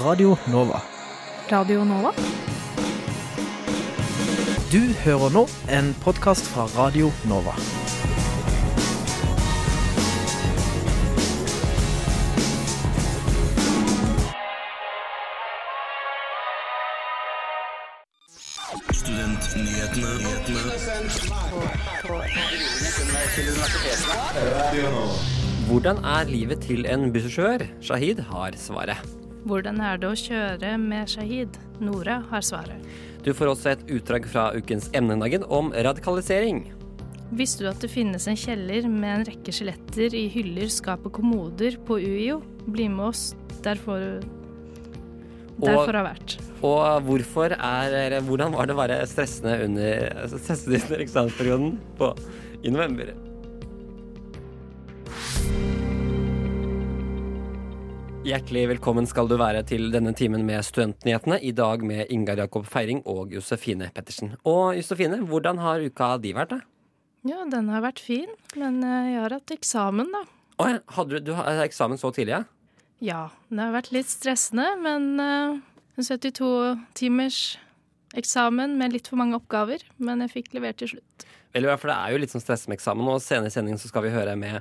Radio Nova. Radio Nova? Du hører nå en podkast fra Radio Nova. Hvordan er livet til en bussjåfør? Shahid har svaret. Hvordan er det å kjøre med Shahid? Nora har svaret. Du får også et utdrag fra ukens emnedagen om radikalisering. Visste du at det finnes en kjeller med en rekke skjeletter i hyller, skap og kommoder på UiO? Bli med oss. Derfor Derfor har vært. Og hvorfor er, hvordan var det å være stressende under, altså stressende under eksamensperioden i november? Hjertelig velkommen skal du være til denne timen med Studentnyhetene. I dag med Ingar Jakob Feiring og Josefine Pettersen. Og Josefine, hvordan har uka di vært? da? Ja, den har vært fin, men eh, jeg har hatt eksamen, da. Å, ja, hadde du, du hadde eksamen så tidlig, ja? Ja, det har vært litt stressende, men uh, en 72 timers eksamen med litt for mange oppgaver. Men jeg fikk levert til slutt. Veldig bra, for det er jo litt sånn stress med eksamen, og senere i sendingen så skal vi høre med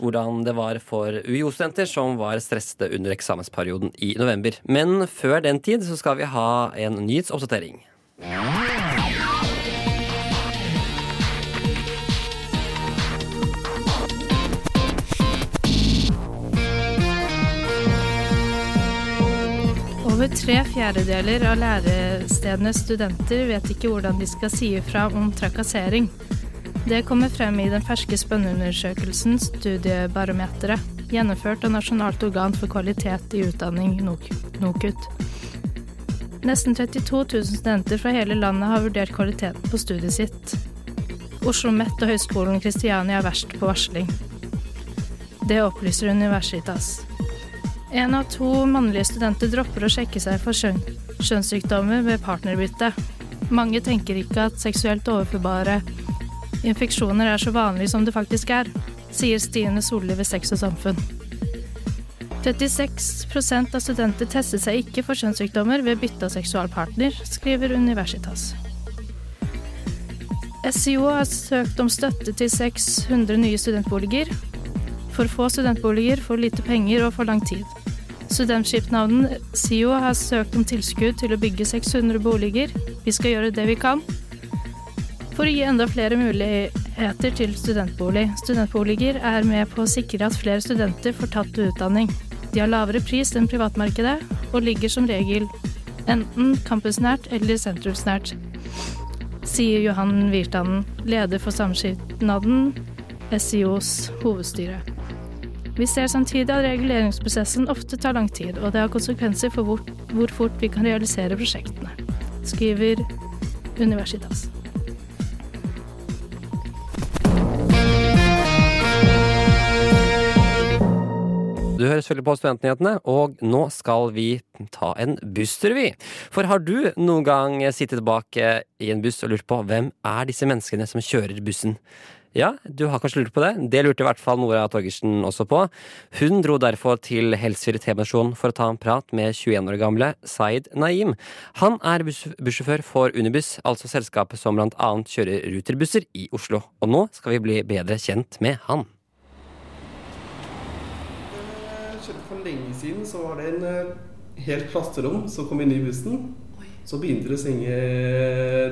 hvordan det var for UiO-studenter som var stressede under eksamensperioden i november. Men før den tid så skal vi ha en nyhetsoppdatering. Over tre fjerdedeler av lærestedenes studenter vet ikke hvordan de skal si ifra om trakassering. Det kommer frem i den ferske spørreundersøkelsen Studiebarometeret, gjennomført av Nasjonalt organ for kvalitet i utdanning, NOKUT. Nesten 32 000 studenter fra hele landet har vurdert kvaliteten på studiet sitt. Oslo OsloMet og Høgskolen Kristiania er verst på varsling. Det opplyser Universitas. En av to mannlige studenter dropper å sjekke seg for kjønn, kjønnssykdommer ved partnerbytte. Mange tenker ikke at seksuelt overførbare infeksjoner er så vanlige som det faktisk er, sier Stine Solli ved Sex og Samfunn. 36% av studenter testet seg ikke for kjønnssykdommer ved bytte av seksualpartner, skriver Universitas. SIO har søkt om støtte til 600 nye studentboliger. For få studentboliger, for lite penger og for lang tid. Studentskipnaden SIO har søkt om tilskudd til å bygge 600 boliger. Vi skal gjøre det vi kan. For å gi enda flere muligheter til studentbolig. Studentboliger er med på å sikre at flere studenter får tatt utdanning. De har lavere pris enn privatmarkedet, og ligger som regel enten campusnært eller sentrumsnært, sier Johan Virtanen, leder for samskipnaden SIOs hovedstyre. Vi ser samtidig at reguleringsprosessen ofte tar lang tid, og det har konsekvenser for hvor, hvor fort vi kan realisere prosjektene, skriver Universitas. Du hører selvfølgelig på Studentnyhetene, og nå skal vi ta en busstur, vi. For har du noen gang sittet bak i en buss og lurt på hvem er disse menneskene som kjører bussen? Ja, du har kanskje lurt på det. Det lurte i hvert fall Nora Torgersen også på. Hun dro derfor til Helsfyr T-banestasjonen for å ta en prat med 21 år gamle Zaid Naim. Han er bussjåfør for Unibuss, altså selskapet som blant annet kjører ruterbusser i Oslo. Og nå skal vi bli bedre kjent med han. Lenge siden så var det en eh, helt klasserom som kom inn i bussen. Så begynte de å synge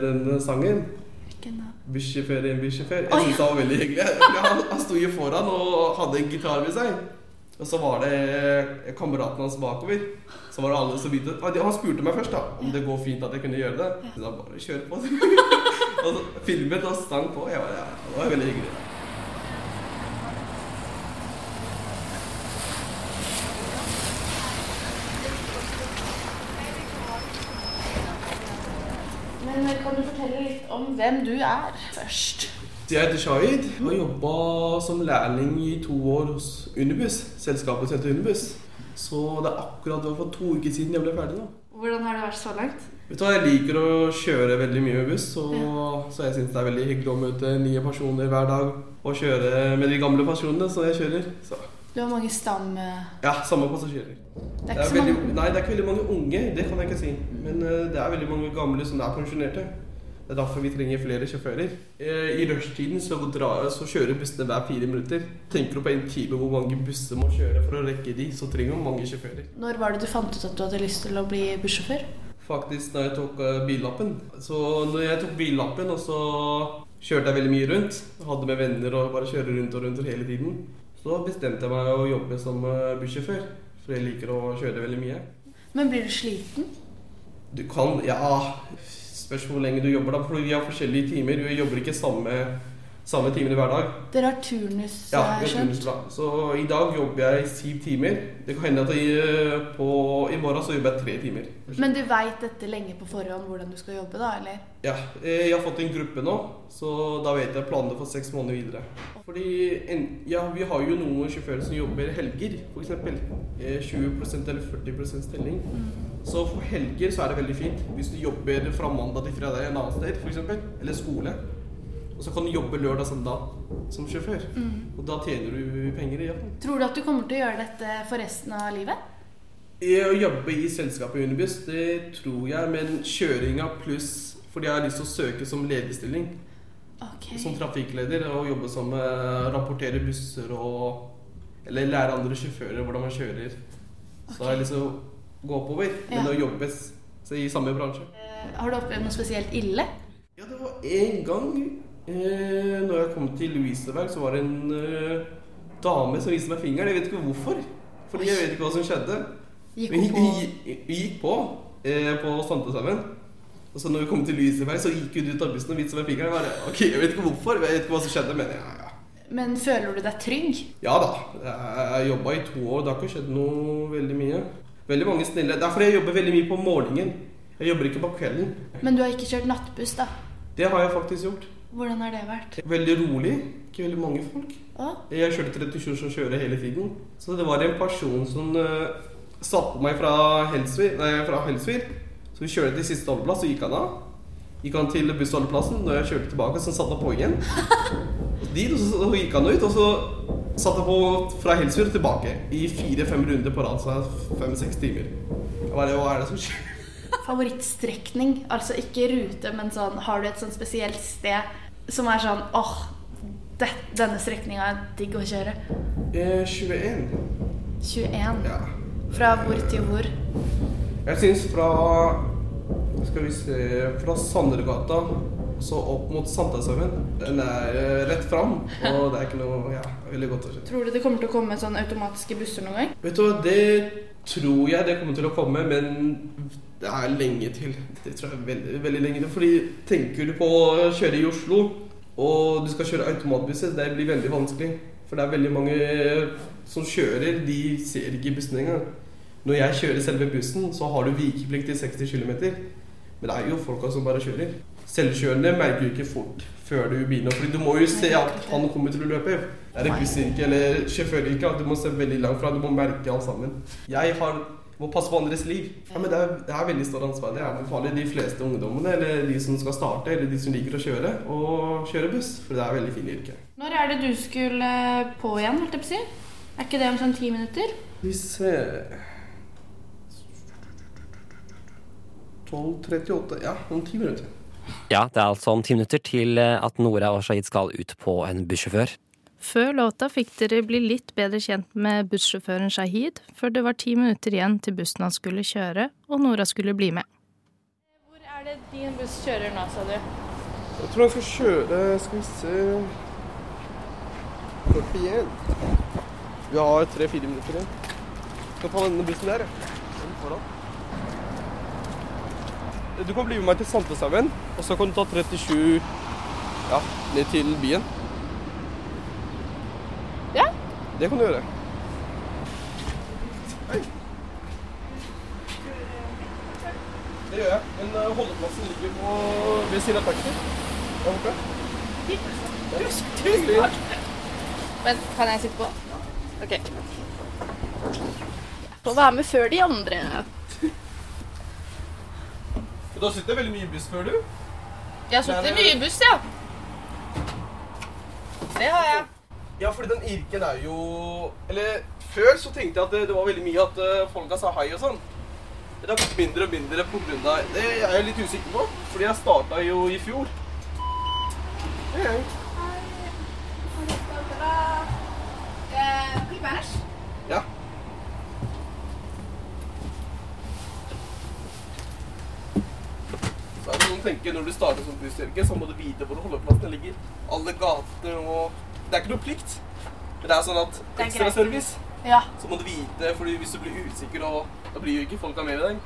denne sangen. Bussjåfør en bussjåfør. Jeg syntes det var veldig hyggelig. Han, han sto jo foran og hadde en gitar ved seg. Og så var det kameraten hans bakover. Så var det alle som begynte Han spurte meg først da om det går fint at jeg kunne gjøre det. Så da bare kjør på. og så filmet og sang på. Jeg var, ja, det var veldig hyggelig. Men kan du fortelle litt om hvem du er først? Jeg heter Shahid og har jobba som lærling i to år hos Unibuss. Selskapet som heter Unibuss. Så det er akkurat for to uker siden jeg ble ferdig da. Hvordan har det vært så langt? Vet du hva, Jeg liker å kjøre veldig mye med buss, og, ja. så jeg syns det er veldig hyggelig å møte nye personer hver dag. Og kjøre med de gamle personene så jeg kjører. Så. Du har mange stam... Ja, samme passasjerer. Det er Det er så veldig, mange nei, det er ikke veldig mange unge, det kan jeg ikke si. Men eh, det er veldig mange gamle som er pensjonerte. Det er derfor vi trenger flere sjåfører. Eh, I rushtiden så, så kjører bussene hver fire minutter. Tenker du på en time hvor mange busser må kjøre for å rekke de, så trenger man mange sjåfører. Når var det du fant ut at du hadde lyst til å bli bussjåfør? Faktisk da jeg tok eh, billappen. Så når jeg tok billappen, og så kjørte jeg veldig mye rundt, hadde med venner og bare kjøre rundt og rundt hele tiden, så bestemte jeg meg å jobbe som eh, bussjåfør. For jeg liker å kjøre veldig mye. Men blir du sliten? Du kan Ja, spørs hvor lenge du jobber, da. For vi har forskjellige timer. Vi jobber ikke samme, samme timer hver dag. Dere har turnus, Ja, vi har skjønt. turnusdag. Så i dag jobber jeg syv timer. Det kan hende at jeg, på, i morgen så jobber jeg tre timer. Men du veit dette lenge på forhånd hvordan du skal jobbe, da, eller? Ja, eh, jeg har fått en gruppe nå, så da vet jeg planene for seks måneder videre. Fordi ja, vi har jo noen sjåfører som jobber helger, f.eks. 20% eller 40% stilling. Så for helger så er det veldig fint. Hvis du jobber fra mandag til fredag en annen sted, f.eks., eller skole, og så kan du jobbe lørdag søndag som sjåfør. Og da tjener du penger i hvert. Tror du at du kommer til å gjøre dette for resten av livet? Eh, Å jobbe i selskapet Unibuss, det tror jeg, men kjøringa pluss fordi jeg har lyst til å søke som lederstilling. Okay. Som trafikkleder og jobbe som rapportere rapporterer busser og Eller lære andre sjåfører hvordan man kjører. Så Ok. har jeg lyst til å gå oppover, men Ja. å jobbe i samme bransje. Eh, Har du opplevd noe spesielt ille? Ja, det var en gang eh, når jeg kom til Louiseberg, så var det en eh, dame som viste meg fingeren. Jeg vet ikke hvorfor. Fordi jeg vet ikke hva som skjedde. Gikk hun på vi, vi gikk på eh, på Santeshaugen. Og så når vi kom til Louiseberg, så gikk hun ut av bussen og viste meg fingeren. Jeg bare, ok, jeg vet ikke hvorfor, jeg vet ikke hva som skjedde, men ja, ja. Men føler du deg trygg? Ja da. Jeg har jobba i to år. Det har ikke skjedd noe veldig mye. Veldig mange snille. Det er fordi jeg jobber veldig mye på morgenen. Jeg jobber ikke på kvelden. Men du har ikke kjørt nattbuss, da? Det har jeg faktisk gjort. Hvordan har det vært? Veldig rolig. Ikke veldig mange folk. Ja. Jeg kjørte 37 som kjører hele tiden. Så det var en person som uh, satte meg fra Helsvir, nei, fra Helsvir. Så vi kjørte til siste holdeplass, så gikk han av. Gikk han til bussholdeplassen. Når jeg kjørte tilbake, så satte han på igjen. Dit, og så, gikk han ut, og så satte han på fra Helsfjord tilbake. I fire-fem runder på rad, så fem-seks timer. Jeg bare, Hva er det som skjer? Favorittstrekning? Altså ikke rute, men sånn Har du et sånn spesielt sted som er sånn åh, det, denne strekninga er digg å kjøre? Eh, 21. 21. Ja. Fra hvor til hvor? Jeg syns fra Skal vi se Fra Sandergata så opp mot Sankthanshaugen. Den er eh, rett fram, og det er ikke noe Ja, veldig godt å kjøre. Tror du det kommer til å komme sånn automatiske busser noen gang? Vet du hva, det tror jeg det kommer til å komme, men det er lenge til. Det tror jeg er veldig, veldig lenge til. Fordi tenker du på å kjøre i Oslo, og du skal kjøre automatbusser, det blir veldig vanskelig. For det er veldig mange som kjører, de ser ikke bussen engang. Når jeg kjører selve bussen, så har du vikeplikt i 60 km. Men det er jo folka som bare kjører. Selvkjørende merker du ikke fort før du begynner. Fordi du må jo se at han kommer til å løpe. Er det bussyrke eller sjåføryrke. Du må se veldig langt fra. Du må merke alt sammen. Jeg har, må passe på andres liv. Ja, men det er, det er veldig stort ansvar. Det er anbefaler de fleste ungdommene eller de som skal starte, eller de som liker å kjøre, å kjøre buss. For det er veldig fint yrke. Når er det du skulle på igjen, holdt jeg på å si? Er ikke det om sånn ti minutter? Vi ser 12.38. Ja, om ti minutter. Ja, det er altså om ti minutter til eh, at Nora og Shahid skal ut på en bussjåfør. Før låta fikk dere bli litt bedre kjent med bussjåføren Shahid, før det var ti minutter igjen til bussen han skulle kjøre, og Nora skulle bli med. Hvor er det din buss kjører nå, sa du? Jeg tror han skal kjøre Skal vi se 41. Vi har tre-fire minutter igjen. Skal ta denne bussen der, jeg. Den foran. Du kan bli med meg til Santeshaugen, og så kan du ta 37 ja, ned til byen. Ja. Det kan du gjøre. Hei. Det gjør jeg. Men eh, holdeplassen ligger på ved siden av taxien. Der borte. Tusen takk. Men kan jeg sitte på? Ok. Få være med før de andre. Du har sittet veldig mye i buss før, du? Jeg har sittet mye i buss, ja. Det har jeg. Ja, fordi den yrken er jo Eller Før så tenkte jeg at det, det var veldig mye at uh, folka sa hei og sånn. Det har blitt mindre og mindre av Det er jeg litt usikker på, fordi jeg starta jo i fjor. Hei. Ja. Så er det noen tenker Når du starter som bussyrke, så må du vite hvor holdeplassene ligger. Alle gater og Det er ikke noe plikt. Men det er sånn at ekstra service, Ja. så må du vite, fordi hvis du blir usikker, og, da blir jo ikke folka med deg.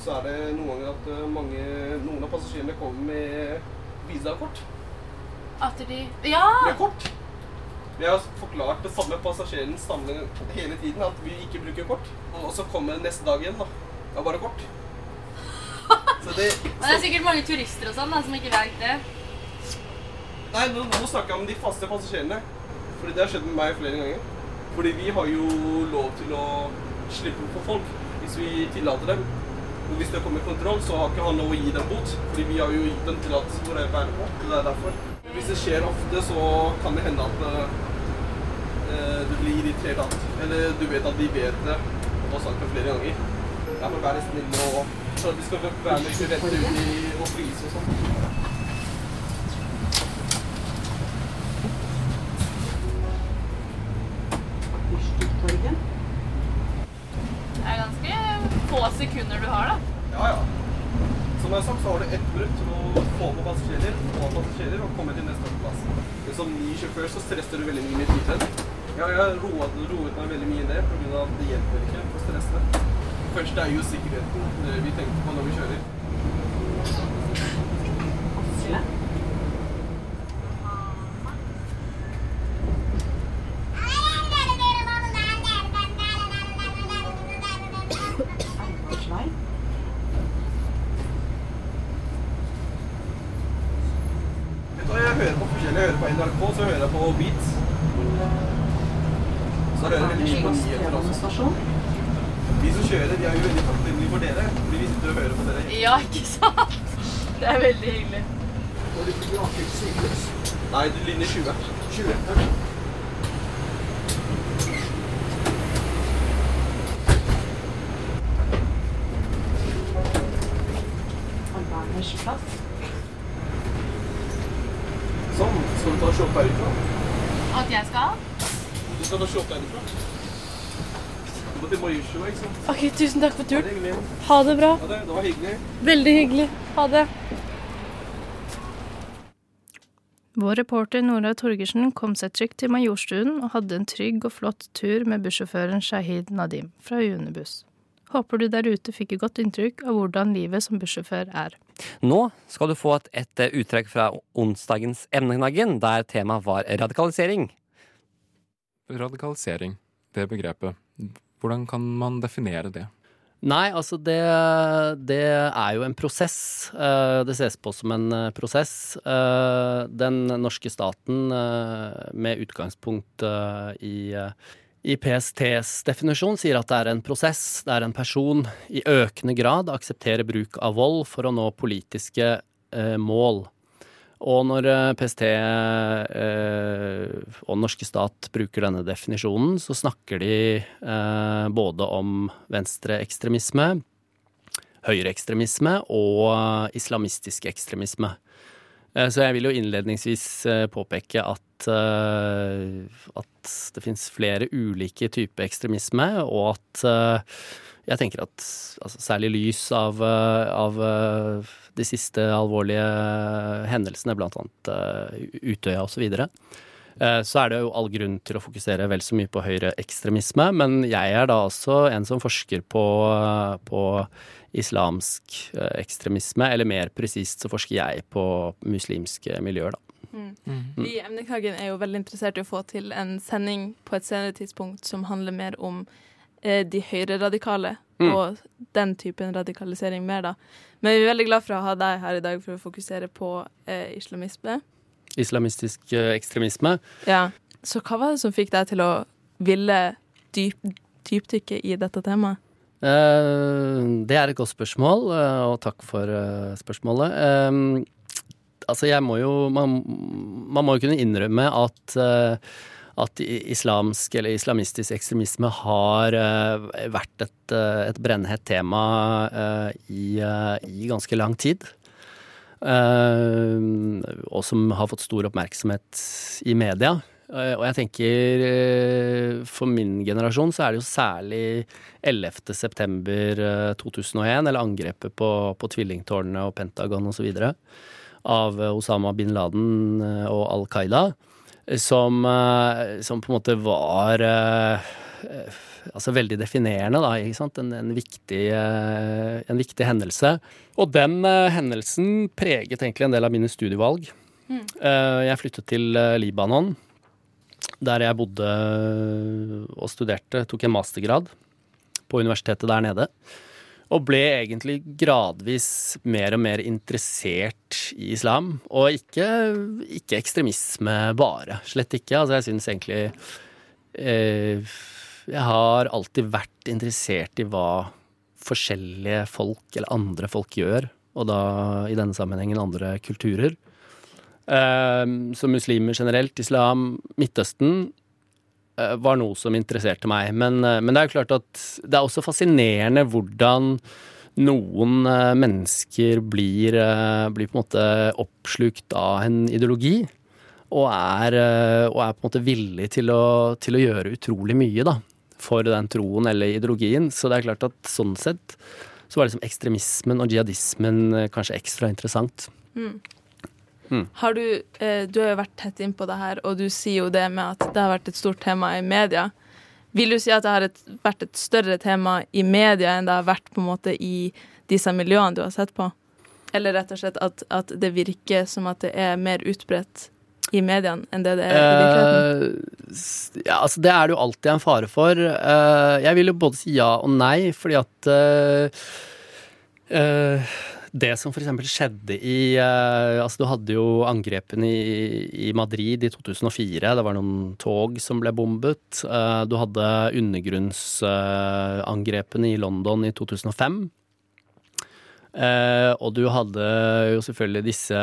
Så er det noen ganger at eh, mange, noen av passasjerene kommer med visakort. At de Ja! Med kort. Vi har forklart det samme passasjeren hele tiden, at vi ikke bruker kort. Og så kommer neste dag igjen, da. Det er bare kort. Så det, Men det er sikkert mange turister og sånn da, som ikke vet det. Nei, nå, nå snakker jeg om de faste passasjerene. Fordi det har skjedd med meg flere ganger. Fordi vi har jo lov til å slippe på folk hvis vi tillater dem. Og hvis det kommer kontroll, så har ikke han lov å gi dem bot. Fordi vi har jo gitt dem tillatelse for å være på. Det er derfor. Hvis det skjer ofte, så kan det hende at uh, du blir irritert. At, eller du vet at de vet det. Og har sagt det flere ganger. Derfor vær snill og så at de skal være med til rette ut i og fryse og sånn. Det er ganske få sekunder du har, da. Ja, ja. Som jeg har sagt, så har du ett minutt til å få på passasjerer, få passasjerer og komme til neste plass. Men som ny sjåfør så stresser du veldig mye med tiden. Ja, jeg har roet, roet meg veldig mye ned pga. at det hjelper ikke å stresse. Første er jo sikkerheten vi tenker på når vi kjører. Hører på forskjellig. Jeg hører på NRK, så hører jeg på Beats. Så hører jeg veldig mye på nyheter også. De som kjører, de er jo veldig takknemlige for dere. Fordi vi sitter og hører på dere. Ja, ikke sant? Det er veldig hyggelig. Nei, du linje 20. 20. Sånn. Skal du ta shot herifra? At jeg skal? Du skal ta shot derifra. Du må til Mauritius, ikke sant? Ok, tusen takk for turen. det. Ha det bra. Det, det var hyggelig. Veldig hyggelig. Ha det. Vår reporter Nora Torgersen kom seg trygt til Majorstuen og hadde en trygg og flott tur med bussjåføren Shahid Nadim fra Unibuss. Håper du der ute fikk et godt inntrykk av hvordan livet som bussjåfør er. Nå skal du få et, et eh, uttrekk fra onsdagens emneknaggen, der temaet var radikalisering. Radikalisering, det begrepet. Hvordan kan man definere det? Nei, altså det, det er jo en prosess. Eh, Det ses på som en eh, prosess. Eh, Den norske staten, med utgangspunkt i, i PSTs definisjon, sier at det er en prosess. Det er en person i økende grad aksepterer bruk av vold for å nå politiske mål. Og når eh, PST eh, og norske stat bruker denne definisjonen, så snakker de eh, både om venstreekstremisme, høyreekstremisme og islamistisk ekstremisme. Så jeg vil jo innledningsvis påpeke at, at det finnes flere ulike typer ekstremisme, og at jeg tenker at altså, særlig i lys av, eh, av eh, de siste alvorlige hendelsene, blant annet eh, Utøya osv., så, videre, eh, så er det jo all grunn til å fokusere vel så mye på høyreekstremisme. Men jeg er da også en som forsker på, på islamsk ekstremisme, eller mer presist så forsker jeg på muslimske miljøer, da. Vi i Emnekagen er jo veldig interessert i å få til en sending på et senere tidspunkt som handler mer om de høyreradikale Mm. og den typen radikalisering mer, da. Men vi er veldig glad for å ha deg her i dag for å fokusere på eh, islamisme. Islamistisk eh, ekstremisme. Ja. Så hva var det som fikk deg til å ville dyp, dypdykke i dette temaet? Eh, Det er et godt spørsmål, eh, og takk for eh, spørsmålet. Eh, Altså, jeg må jo Man, man må jo kunne innrømme at uh, at islamsk eller islamistisk ekstremisme har uh, vært et, uh, et brennhett tema i, i, ganske lang tid. og som har fått stor oppmerksomhet i media. Eh, og jeg tenker eh, for min generasjon så er det jo særlig 11. september 2001, eh, eller angrepet på, på tvillingtårnene og Pentagon osv. av Osama bin Laden og Al Qaida, som, som på en måte var altså veldig definerende, da, ikke sant? En, en, viktig, en viktig hendelse. Og den hendelsen preget egentlig en del av mine studievalg. Mm. Jeg flyttet til Libanon der jeg bodde og studerte. Tok en mastergrad på universitetet der nede. Og ble egentlig gradvis mer og mer interessert i islam. Og ikke, ikke ekstremisme bare. Slett ikke. Altså, jeg syns egentlig eh, Jeg har alltid vært interessert i hva forskjellige folk, eller andre folk, gjør. Og da i denne sammenhengen andre kulturer. Eh, så muslimer generelt, islam, Midtøsten var noe som interesserte meg. Men, eh, men, det er jo klart at det er også fascinerende hvordan noen eh, mennesker blir, blir på en måte oppslukt av en ideologi. Og er, og er på en måte villig til å, til å gjøre utrolig mye da, for den troen eller ideologien. Så det er klart at sånn sett så var liksom ekstremismen og jihadismen kanskje ekstra interessant. Mm. Mm. Har du, eh, du har jo vært tett innpå det her, og du sier jo det med at det har vært et stort tema i media. Vil du si at det har et, vært et større tema i media enn det har vært på en måte i disse miljøene du har sett på? Eller rett og slett at, at det virker som at det er mer utbredt i mediene enn det det er i virkeligheten? Uh, ja, altså det er det jo alltid en fare for. Uh, jeg vil jo både si ja og nei, fordi at uh, det som f.eks. skjedde i uh, Altså, du hadde jo angrepene i, i, Madrid i 2004. Det var noen tog som ble bombet. Uh, du hadde undergrunnsangrepene uh, i London i 2005. Uh, og du hadde jo selvfølgelig disse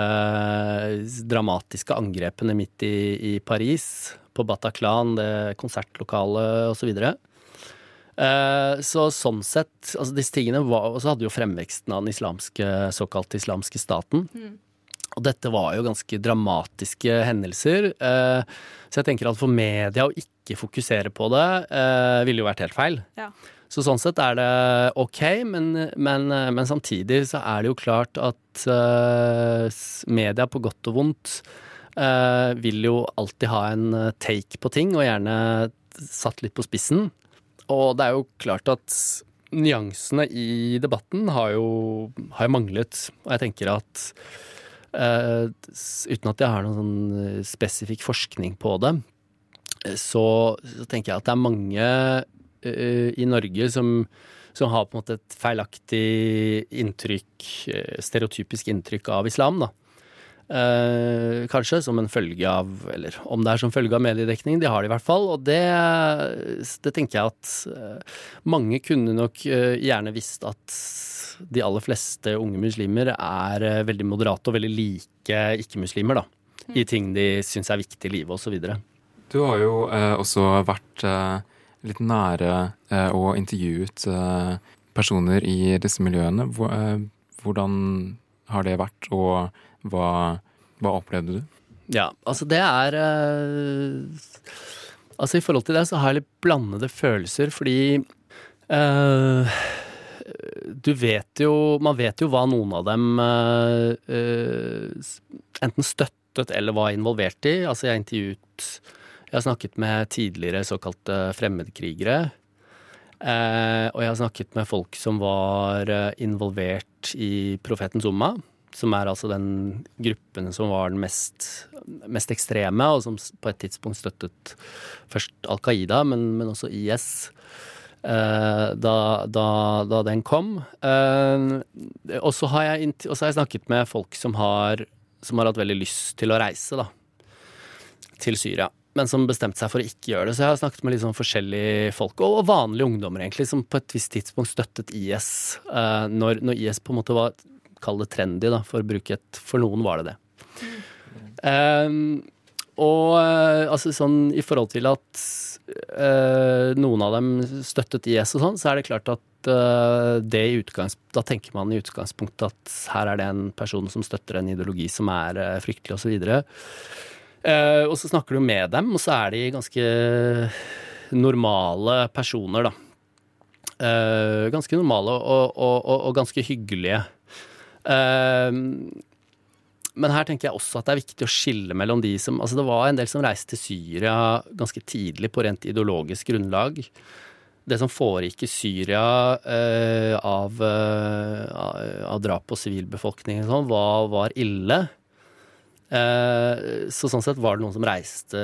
dramatiske angrepene midt i, i Paris, på Bataclan, det konsertlokalet osv. Eh, så sånn sett, altså disse tingene var Og så hadde jo fremveksten av den islamske, såkalt islamske staten. Mm. Og dette var jo ganske dramatiske hendelser. Eh, så jeg tenker at for media å ikke fokusere på det, eh, ville jo vært helt feil. Ja. Så sånn sett er det ok, men, men, men, samtidig så er det jo klart at media, på godt og vondt, vil jo alltid ha en take på ting, og gjerne satt litt på spissen. Og det er jo klart at nyansene i debatten har jo, har manglet. Og jeg tenker at uh, uten at jeg har noen sånn spesifikk forskning på det, så, så, tenker jeg at det er mange uh, i Norge som, som, har på en måte et feilaktig inntrykk, stereotypisk inntrykk av islam. da. Eh, kanskje, som en følge av Eller om det er som følge av mediedekning, de har det i hvert fall. Og det, det tenker jeg at eh, mange kunne nok eh, gjerne visst at de aller fleste unge muslimer er eh, veldig moderate og veldig like ikke-muslimer, da. I mm. ting de syns er viktig i livet, osv. Du har jo eh, også vært eh, litt nære og intervjuet personer i disse miljøene. Hvordan har det vært? Og hva, hva opplevde du? Ja, altså det er uh, Altså i forhold til det så har jeg litt blandede følelser, fordi uh, du vet jo Man vet jo hva noen av dem uh, enten støttet eller var involvert i. Altså jeg intervjuet Jeg har snakket med tidligere såkalte fremmedkrigere. og jeg har snakket med folk som var involvert i Profetens Umma som er altså den gruppen som var den mest, mest ekstreme, og som på et tidspunkt støttet først Al Qaida, men, men også IS. Uh, da, da, da, den kom. Uh, og så har, jeg, har jeg snakket med folk som har, som har hatt veldig lyst til å reise da, til Syria men som bestemte seg for å ikke gjøre det. Så jeg har snakket med litt sånn forskjellige folk, og vanlige ungdommer egentlig, som på et visst tidspunkt støttet IS, uh, når, når, IS på en måte var kall det trendy, da, for å bruke et For noen var det det. Um, og uh, altså sånn i forhold til at uh, noen av dem støttet IS og sånn, så er det klart at uh, det i utgangs, da tenker man i utgangspunktet at her er det en person som støtter en ideologi som er fryktelig, osv. Og, uh, og så snakker du med dem, og så er de ganske normale personer, da. Uh, ganske normale og, og, og ganske hyggelige. Uh, men her tenker jeg også at det er viktig å skille mellom de som Altså det var en del som reiste til Syria ganske tidlig på rent ideologisk grunnlag. Det som foregikk i Syria uh, av, av, drap på sivilbefolkningen sånn, var, var, ille. så sånn sett var det noen som reiste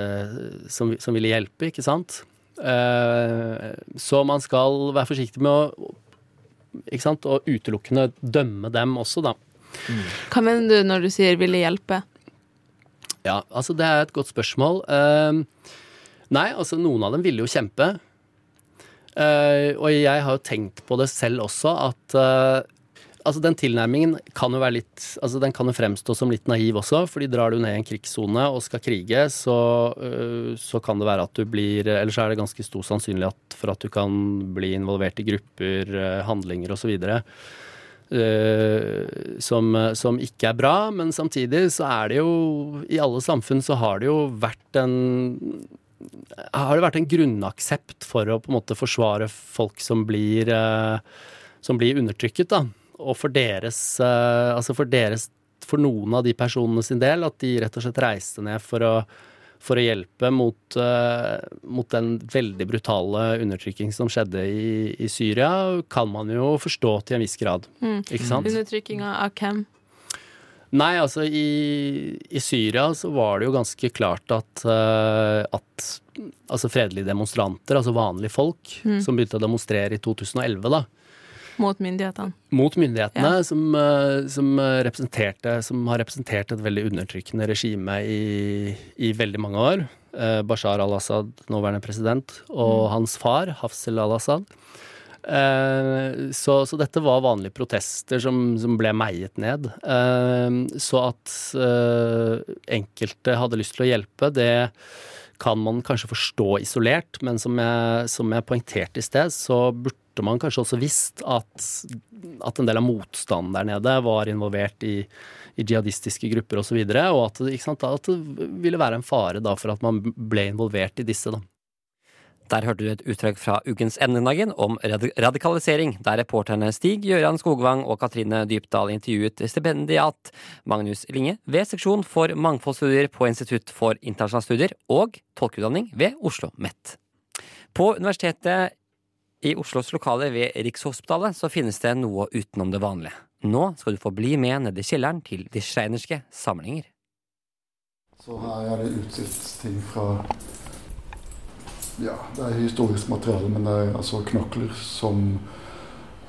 som, som ville hjelpe, ikke sant. Eh, så man skal være forsiktig med å og utelukkende dømme dem også, da. Mm. Hva mener du når du sier 'ville hjelpe'? Ja, altså det er et godt spørsmål. Uh, nei, altså noen av dem ville jo kjempe. Uh, og jeg har jo tenkt på det selv også, at uh, altså den tilnærmingen kan jo være litt altså Den kan jo fremstå som litt naiv også, fordi drar du ned i en krigssone og skal krige, så, øh, så, kan det være at du blir Eller så er det ganske stor sannsynlighet for at du kan bli involvert i grupper, øh, handlinger osv. Uh, som, som ikke er bra, men samtidig så er det jo I alle samfunn så har det jo vært en har det vært en grunnaksept for å på en måte forsvare folk som blir, som blir undertrykket, da og for deres eh, Altså for deres For noen av de personene sin del, at de rett og slett reiste ned for å for å hjelpe mot, uh, mot, den veldig brutale undertrykking som skjedde i, i, Syria, kan man jo forstå til en viss grad. Mm. Ikke sant? Undertrykkinga av hvem? Nei, altså i, i, Syria så var det jo ganske klart at, uh, at altså fredelige demonstranter, altså vanlige folk, mm. som begynte å demonstrere i 2011, da, mot myndighetene? Mot myndighetene, ja. som, eh, som, representerte, som, har representert et veldig undertrykkende regime i, i veldig mange år. Eh, Bashar al-Assad, nåværende president, og mm. hans far, Hafsel al-Assad. Eh, så, så, dette var vanlige protester som, som ble meiet ned. Så at enkelte hadde lyst til å hjelpe, det kan man kanskje forstå isolert, men som jeg, som jeg poengterte i sted, så burde burde man kanskje også visst at, at en del av motstanden der nede var involvert i, i jihadistiske grupper osv., og, så videre, og at, sant, at, det ville være en fare da for at man ble involvert i disse. da. Der hørte du et utdrag fra ukens Emnedagen om radikalisering, der reporterne Stig Gøran Skogvang og Katrine Dypdal intervjuet stipendiat Magnus Linge ved seksjon for mangfoldsstudier på Institutt for internasjonale studier og tolkeutdanning ved Oslo MET. På Universitetet i Oslos lokaler ved Rikshospitalet så finnes det noe utenom det vanlige. Nå skal du få bli med ned i kjelleren til de schreinerske samlinger. Så her er det utstilt ting fra Ja, det er historisk materiale, men det er altså knokler som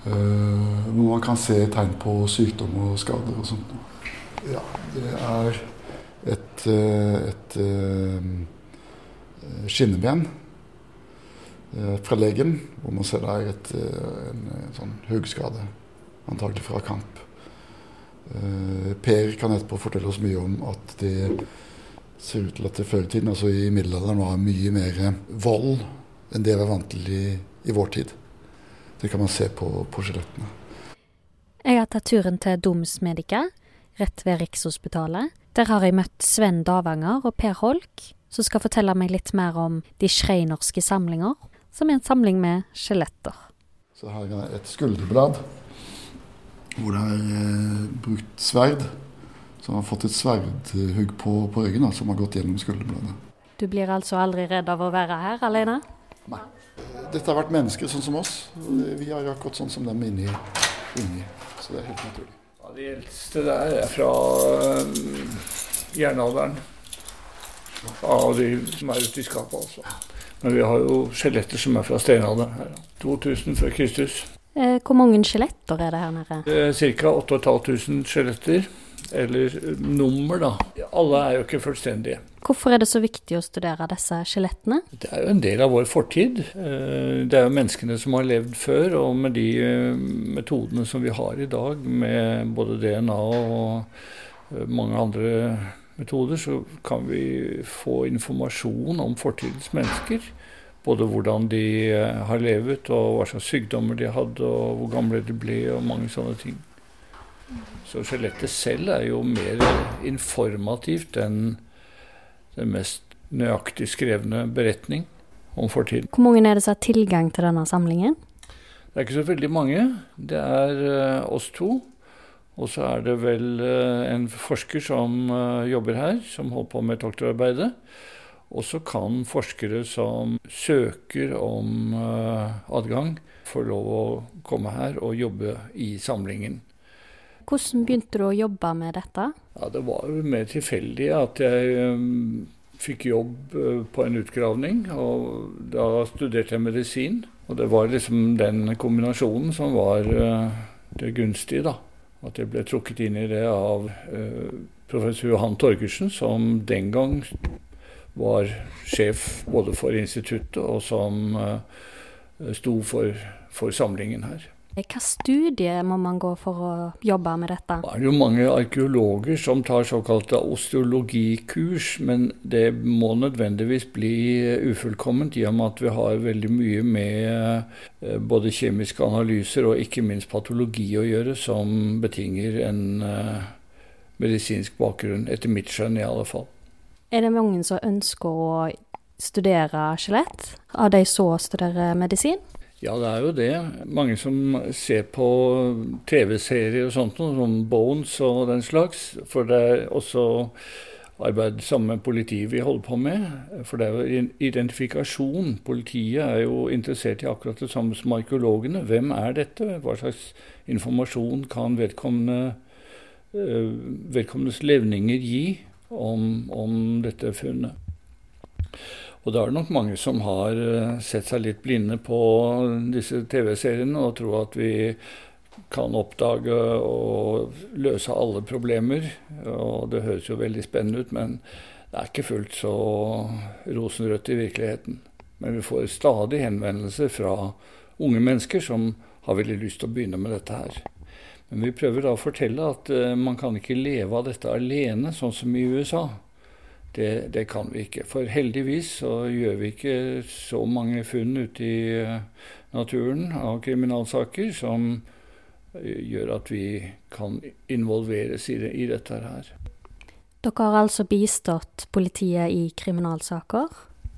øh, Hvor man kan se tegn på sykdom og skader og sånt. Ja, det er et, øh, et, et øh, skinneben Eh, fra legen, hvor man ser der et, eh, en, en sånn hoggskade, antagelig fra kamp. Eh, per kan etterpå fortelle oss mye om at det ser ut til at det før i tiden, altså i middelalderen, var mye mer vold enn det vi er vant til i, i vår tid. Det kan man se på, på skjelettene. Jeg har tatt turen til Domsmedica, rett ved Rikshospitalet. Der har jeg møtt Sven Davanger og Per Holk, som skal fortelle meg litt mer om de schreinerske samlinger som er en samling med skjeletter. Så her er et skulderblad hvor det er eh, brukt sverd. Som har fått et sverdhugg på, på ryggen, som har gått gjennom skulderbladet. Du blir altså aldri redd av å være her alene? Nei. Dette har vært mennesker sånn som oss. Vi er akkurat sånn som dem inni. inni. Så det er helt naturlig. Ja, de eldste der er fra um, jernalderen. Av de som er ute i skapet, altså. Men vi har jo skjeletter som er fra steinalderen. 2000 før Kristus. Eh, hvor mange skjeletter er det her nede? Ca. 8500 skjeletter. Eller eh, nummer, da. Alle er jo ikke fullstendige. Hvorfor er det så viktig å studere disse skjelettene? Det er jo en del av vår fortid. Eh, det er jo menneskene som har levd før, og med de metodene som vi har i dag, med både DNA og mange andre metoder, så kan vi få informasjon om fortidens mennesker. Både hvordan de eh, har levet, og hva slags sykdommer de hadde, og hvor gamle de ble, og mange sånne ting. Så skjelettet selv er jo mer informativt enn den mest nøyaktig skrevne beretning om fortiden. Hvor mange er det som har tilgang til denne samlingen? Det er ikke så veldig mange. Det er uh, oss to. Og så er det vel uh, en forsker som uh, jobber her, som holder på med doktorarbeidet. Og så kan forskere som søker om adgang, få lov å komme her og jobbe i samlingen. Hvordan begynte du å jobbe med dette? Ja, Det var mer tilfeldig at jeg fikk jobb på en utgravning. Og da studerte jeg medisin. Og det var liksom den kombinasjonen som var det gunstige, da. At jeg ble trukket inn i det av uh, professor Johan Torgersen, som den gang var sjef både for instituttet og som sto for, for samlingen her. Hva studier må man gå for å jobbe med dette? Det er jo mange arkeologer som tar såkalte osteologikurs, men det må nødvendigvis bli ufullkomment i og med at vi har veldig mye med eh, både kjemiske analyser og ikke minst patologi å gjøre, som betinger en eh, medisinsk bakgrunn, etter mitt skjønn i alle fall. Er det mange som ønsker å studere skjelett, av de så studerer medisin? Ja, det er jo det. Mange som ser på TV-serier og sånt, som Bones og den slags. For det er også arbeid sammen med politiet vi holder på med. For det er jo identifikasjon. Politiet er jo interessert i akkurat det samme som arkeologene. Hvem er dette? Hva slags informasjon kan vedkommende, eh, vedkommendes levninger gi om, om dette funnet? Og da er det nok mange som har eh, sett seg litt blinde på disse TV-seriene og tror at vi kan oppdage og løse alle problemer. Og det høres jo veldig spennende ut, men det er ikke fullt så rosenrødt i virkeligheten. Men vi får stadig henvendelser fra unge mennesker som har veldig lyst til å begynne med dette her. Men vi prøver da å fortelle at uh, man kan ikke leve av dette alene, sånn som i USA. Det, det, kan vi ikke. For heldigvis så gjør vi ikke så mange funn ute i eh, naturen av kriminalsaker som eh, gjør at vi kan involveres i, det, i dette her. Dere har altså bistått politiet i kriminalsaker?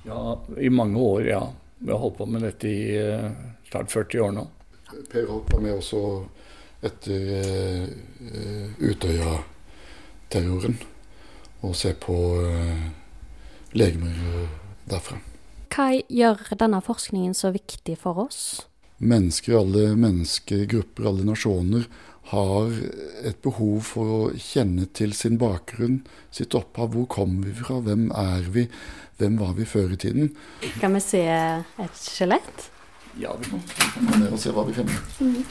Ja, i mange år, ja. Vi har holdt på med dette i uh, snart 40 år nå. Per Holt var med også etter uh, Utøya-terroren og se på uh, legemer derfra. Hva gjør denne forskningen så viktig for oss? Mennesker, alle menneskegrupper, alle nasjoner har et behov for å kjenne til sin bakgrunn, sitt opphav. Hvor kommer vi fra? Hvem er vi? Hvem var vi før i tiden? Kan vi se et skjelett? Ja, vi kan Vi kan se hva vi finner. Mm.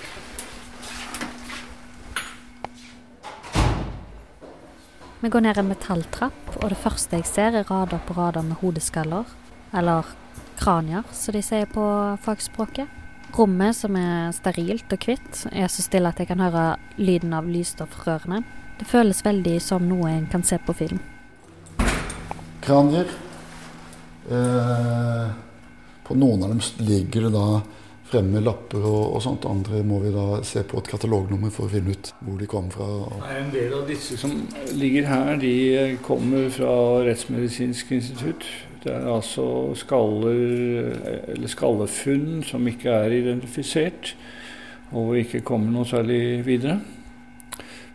Vi går ned en metalltrapp, og det første jeg ser, er rader på rader med hodeskaller. Eller kranier, som de sier på fagspråket. Rommet, som er sterilt og hvitt, er så stille at jeg kan høre lyden av lysstoffrørene. Det føles veldig som noe en kan se på film. Kranier. Eh, på noen av dem ligger det da fremme lapper og, og, sånt. Andre må vi da se på et katalognummer for å finne ut hvor de kommer fra. En del av disse som ligger her, de kommer fra Rettsmedisinsk institutt. Det er altså skaller, eller skallefunn som ikke er identifisert, og ikke kommer noe særlig videre.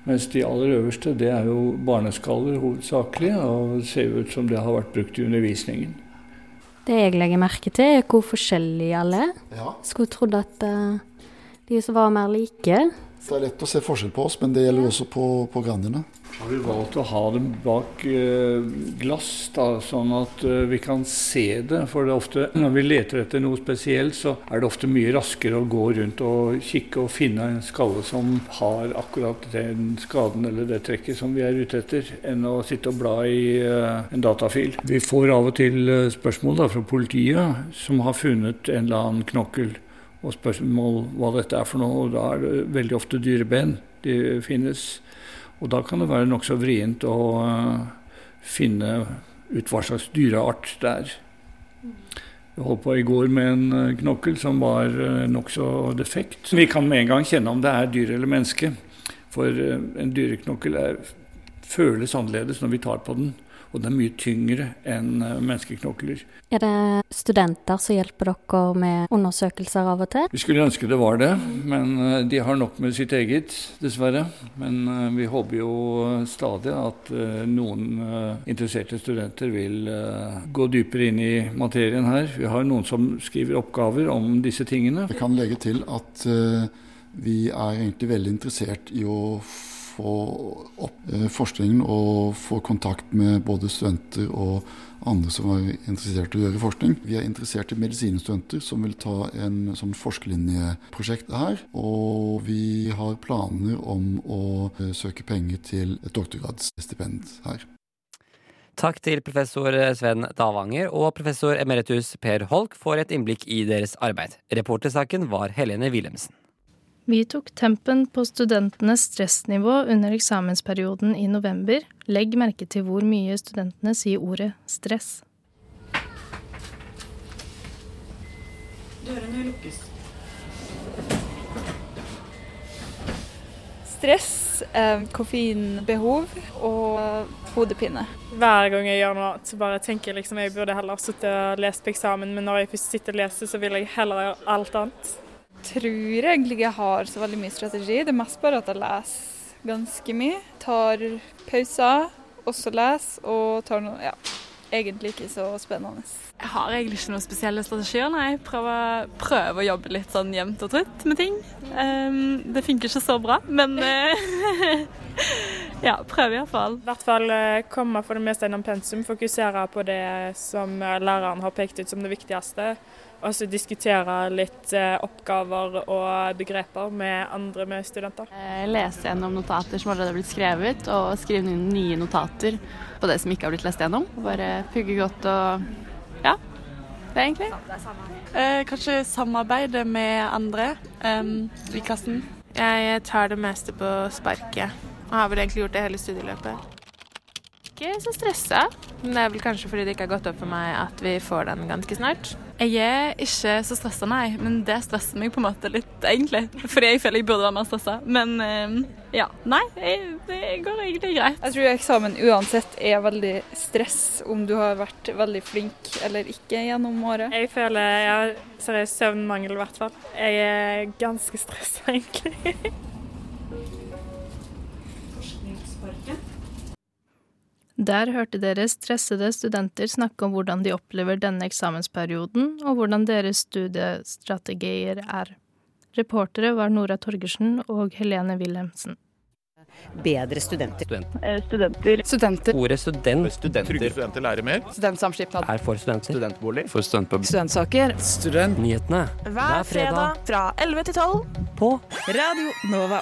Mens de aller øverste, det er jo barneskaller hovedsakelig, og det ser ut som det har vært brukt i undervisningen. Det jeg legger merke til, er hvor forskjellige alle er. Ja. Skulle trodd at uh, de som var mer like Det er lett å se forskjell på oss, men det gjelder også på, på grandiene. Har vi valgt å ha dem bak eh, glass, da, sånn at eh, vi kan se det? For det ofte, når vi leter etter noe spesielt, så er det ofte mye raskere å gå rundt og kikke og finne en skalle som har akkurat den skaden eller det trekket som vi er ute etter, enn å sitte og bla i eh, en datafil. Vi får av og til spørsmål da, fra politiet som har funnet en eller annen knokkel og spørsmål hva dette er for noe. og Da er det veldig ofte dyreben de finnes. Og da kan det være nokså vrient å eh, finne ut hva slags dyreart det er. Jeg holdt på i går med en eh, knokkel som var eh, nokså defekt. Vi kan med en gang kjenne om det er dyr eller menneske. For en dyreknokkel føles annerledes når vi tar på den. Og det er mye tyngre enn menneskeknokler. Er det studenter som hjelper dere med undersøkelser av og til? Vi skulle ønske det var det, men de har nok med sitt eget, dessverre. Men vi håper jo stadig at noen interesserte studenter vil gå dypere inn i materien her. Vi har noen som skriver oppgaver om disse tingene. Jeg kan legge til at vi er egentlig veldig interessert i å få opp forskningen og få kontakt med både studenter og andre som er interessert i å gjøre forskning. Vi er interessert i medisinstudenter som vil ta en sånn forskerlinjeprosjekt her. Og vi har planer om å søke penger til et doktorgradsstipend her. Takk til professor Sven Davanger og professor emeritus Per Holk for et innblikk i deres arbeid. Reportersaken var Helene Wilhelmsen. Vi tok tempen på studentenes stressnivå under eksamensperioden i november. Legg merke til hvor mye studentene sier ordet stress. Dørene lukkes. Stress, eh, koffeinbehov og hodepine. Hver gang jeg gjør noe, så bare tenker jeg liksom jeg burde heller sittet og lest på eksamen, men når jeg først sitter og leser, så vil jeg heller gjøre alt annet tror egentlig jeg har så veldig mye strategi. Det er mest bare at jeg leser ganske mye. Tar pauser, også leser, og tar noe Ja, egentlig ikke så spennende. Jeg har egentlig ikke noen spesielle strategier, nei. Prøver, prøver å jobbe litt sånn jevnt og trutt med ting. Um, det funker ikke så bra, men ja, prøver iallfall. I hvert fall komme for det meste gjennom pensum, fokusere på det som læreren har pekt ut som det viktigste og så diskutere litt eh, oppgaver og begreper med andre med studenter. Lese gjennom notater som allerede har blitt skrevet, og skrive inn nye notater på det som ikke har blitt lest gjennom. Bare pugge godt og ja, det er egentlig. Eh, kanskje samarbeide med andre um, i klassen. Jeg tar det meste på sparket, og har vel egentlig gjort det hele studieløpet ikke så stressa. Men det er vel kanskje fordi det ikke har gått opp for meg at vi får den ganske snart. Jeg er ikke så stressa, nei. Men det stresser meg på en måte litt, egentlig. Fordi jeg føler jeg burde være mer stressa. Men ja. Nei, det går egentlig greit. Jeg tror eksamen uansett er veldig stress om du har vært veldig flink eller ikke gjennom året. Jeg føler jeg har seriøst søvnmangel i hvert fall. Jeg er ganske stressa, egentlig. Der hørte dere stressede studenter snakke om hvordan de opplever denne eksamensperioden, og hvordan deres studiestrategier er. Reportere var Nora Torgersen og Helene Wilhelmsen. Bedre studenter. Studenter. Studenter. studenter. Ordet student. Studenter. Trygge studenter lærer mer. Studentsamskipnad. Er for studenter. Studentbolig. For studentpub. Studentsaker. Studentnyhetene. Hver fredag fra 11 til 12 på Radio Nova.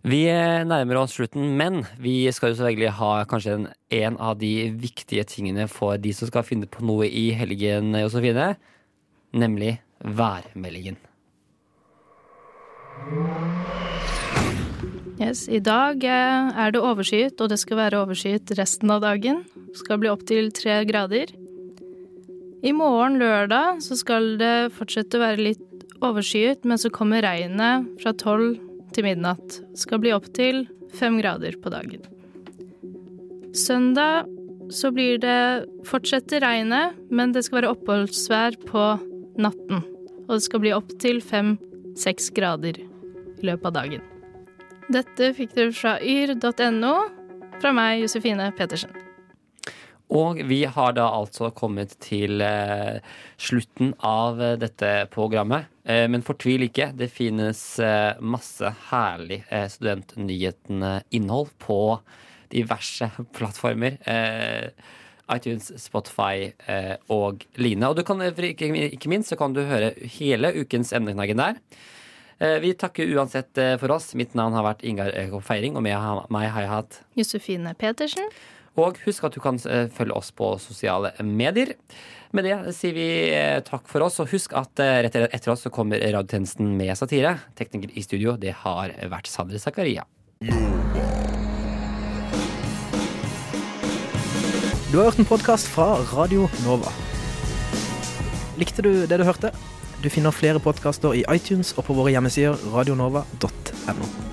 Vi nærmer oss slutten, men vi skal jo selvfølgelig ha kanskje en, en, av de viktige tingene for de som skal finne på noe i helgen, Josefine. Nemlig værmeldingen. Yes, I dag er det overskyet, og det skal være overskyet resten av dagen. Det skal bli opptil tre grader. I morgen, lørdag, så skal det fortsette å være litt overskyet, men så kommer regnet fra tolv til midnatt. Skal bli opptil fem grader på dagen. Søndag så blir det fortsetter regnet, men det skal være oppholdsvær på natten. Og det skal bli opptil fem-seks grader i løpet av dagen. Dette fikk dere fra yr.no, fra meg, Josefine Petersen. Og vi har da altså kommet til eh, slutten av eh, dette programmet. Eh, men fortvil ikke, det finnes eh, masse herlig eh, studentnyhetene-innhold på diverse plattformer. ITunes, Spotify og Line. Og du kan, ikke, minst så kan du høre hele ukens emneknaggen der. Vi takker uansett for oss. Mitt navn har vært Ingar Eko Feiring, og med meg har jeg hatt Josefine Petersen. Og husk at du kan følge oss på sosiale medier. Med det sier vi eh, takk for oss, og husk at eh, rett etter oss så kommer radiotjenesten med satire. Tekniker i studio, det har vært Sadri Zakaria. Du har hørt en podkast fra Radio Nova. Likte du det du hørte? Du finner flere podkaster i iTunes og på våre hjemmesider radionova.no.